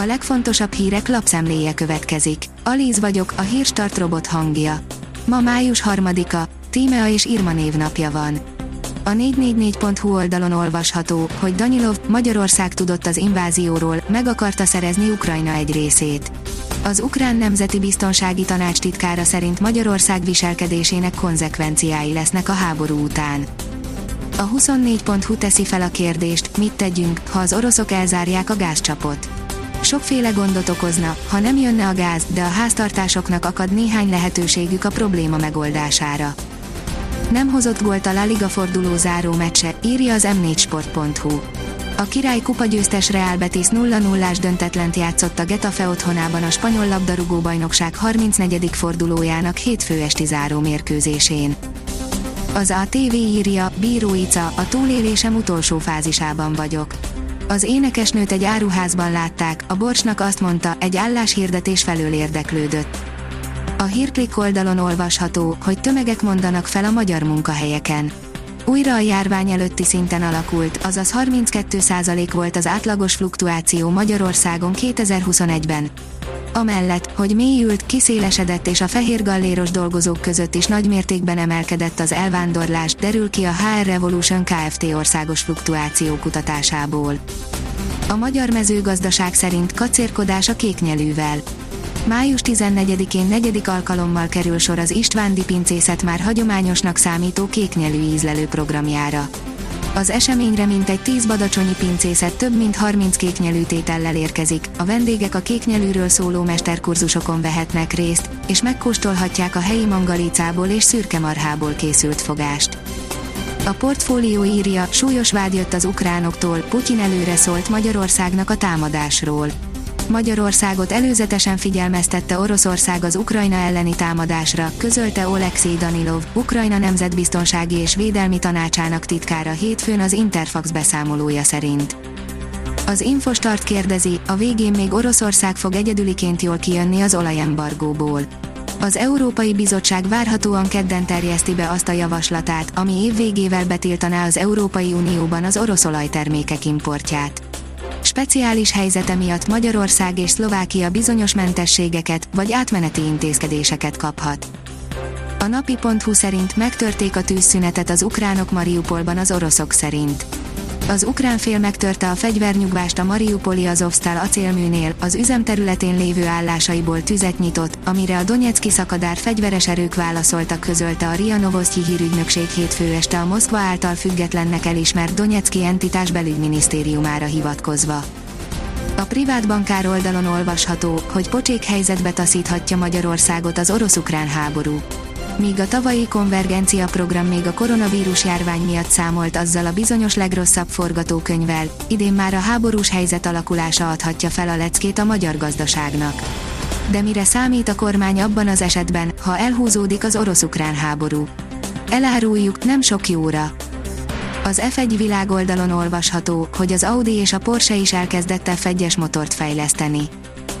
A legfontosabb hírek lapszemléje következik. Alíz vagyok, a hírstart robot hangja. Ma május harmadika, Tímea és Irma névnapja van. A 444.hu oldalon olvasható, hogy Danilov, Magyarország tudott az invázióról, meg akarta szerezni Ukrajna egy részét. Az Ukrán Nemzeti Biztonsági Tanács titkára szerint Magyarország viselkedésének konzekvenciái lesznek a háború után. A 24.hu teszi fel a kérdést, mit tegyünk, ha az oroszok elzárják a gázcsapot. Sokféle gondot okozna, ha nem jönne a gáz, de a háztartásoknak akad néhány lehetőségük a probléma megoldására. Nem hozott gólt a La Liga forduló záró meccse, írja az m4sport.hu. A király kupa győztes Real Betis 0-0-ás döntetlent játszott a Getafe otthonában a spanyol labdarúgó bajnokság 34. fordulójának hétfő esti záró mérkőzésén. Az ATV írja, Bíró a túlélésem utolsó fázisában vagyok. Az énekesnőt egy áruházban látták, a Borsnak azt mondta, egy álláshirdetés felől érdeklődött. A hírklik oldalon olvasható, hogy tömegek mondanak fel a magyar munkahelyeken. Újra a járvány előtti szinten alakult, azaz 32% volt az átlagos fluktuáció Magyarországon 2021-ben. Amellett, hogy mélyült, kiszélesedett és a fehér galléros dolgozók között is nagymértékben emelkedett az elvándorlás, derül ki a HR Revolution Kft. országos fluktuáció kutatásából. A magyar mezőgazdaság szerint kacérkodás a kéknyelűvel. Május 14-én negyedik alkalommal kerül sor az Istvándi pincészet már hagyományosnak számító kéknyelű ízlelő programjára. Az eseményre mintegy 10 badacsonyi pincészet több mint 30 kéknyelű tétellel érkezik, a vendégek a kéknyelűről szóló mesterkurzusokon vehetnek részt, és megkóstolhatják a helyi mangalicából és szürkemarhából készült fogást. A portfólió írja, súlyos vád jött az ukránoktól, Putyin előre szólt Magyarországnak a támadásról. Magyarországot előzetesen figyelmeztette Oroszország az Ukrajna elleni támadásra, közölte Oleksiy Danilov, Ukrajna Nemzetbiztonsági és Védelmi Tanácsának titkára hétfőn az Interfax beszámolója szerint. Az Infostart kérdezi, a végén még Oroszország fog egyedüliként jól kijönni az olajembargóból. Az Európai Bizottság várhatóan kedden terjeszti be azt a javaslatát, ami év végével betiltaná az Európai Unióban az orosz olajtermékek importját. Speciális helyzete miatt Magyarország és Szlovákia bizonyos mentességeket vagy átmeneti intézkedéseket kaphat. A napi.hu szerint megtörték a tűzszünetet az ukránok Mariupolban az oroszok szerint. Az ukrán fél megtörte a fegyvernyugvást a Mariupoli Azovstal acélműnél, az üzem területén lévő állásaiból tüzet nyitott, amire a Donetszki szakadár fegyveres erők válaszoltak közölte a RIA Novosztyi hírügynökség hétfő este a Moszkva által függetlennek elismert Donetszki entitás belügyminisztériumára hivatkozva. A privát bankár oldalon olvasható, hogy pocsék helyzetbe taszíthatja Magyarországot az orosz-ukrán háború míg a tavalyi konvergencia program még a koronavírus járvány miatt számolt azzal a bizonyos legrosszabb forgatókönyvvel, idén már a háborús helyzet alakulása adhatja fel a leckét a magyar gazdaságnak. De mire számít a kormány abban az esetben, ha elhúzódik az orosz-ukrán háború? Eláruljuk, nem sok jóra. Az F1 világoldalon olvasható, hogy az Audi és a Porsche is elkezdette fegyes motort fejleszteni.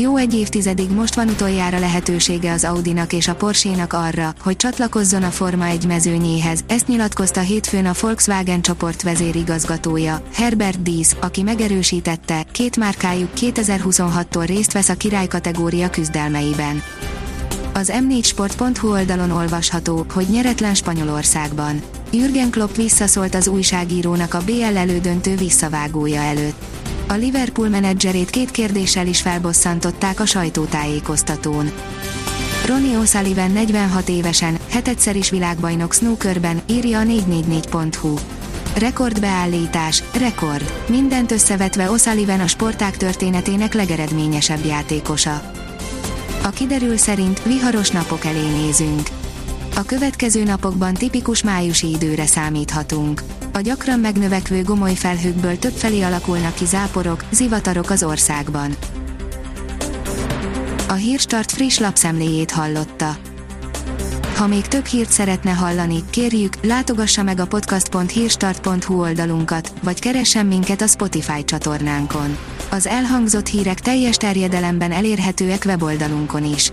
Jó egy évtizedig most van utoljára lehetősége az Audinak és a Porsche-nak arra, hogy csatlakozzon a Forma 1 mezőnyéhez, ezt nyilatkozta hétfőn a Volkswagen csoport vezérigazgatója, Herbert Dies, aki megerősítette, két márkájuk 2026-tól részt vesz a király kategória küzdelmeiben. Az m4sport.hu oldalon olvasható, hogy nyeretlen Spanyolországban. Jürgen Klopp visszaszólt az újságírónak a BL elődöntő visszavágója előtt. A Liverpool menedzserét két kérdéssel is felbosszantották a sajtótájékoztatón. Ronnie O'Sullivan 46 évesen, hetetszer is világbajnok snookerben, írja a 444.hu. Rekordbeállítás, rekord. Mindent összevetve O'Sullivan a sporták történetének legeredményesebb játékosa. A kiderül szerint viharos napok elé nézünk. A következő napokban tipikus májusi időre számíthatunk. A gyakran megnövekvő gomoly felhőkből többfelé alakulnak ki záporok, zivatarok az országban. A Hírstart friss lapszemléjét hallotta. Ha még több hírt szeretne hallani, kérjük, látogassa meg a podcast.hírstart.hu oldalunkat, vagy keressen minket a Spotify csatornánkon. Az elhangzott hírek teljes terjedelemben elérhetőek weboldalunkon is.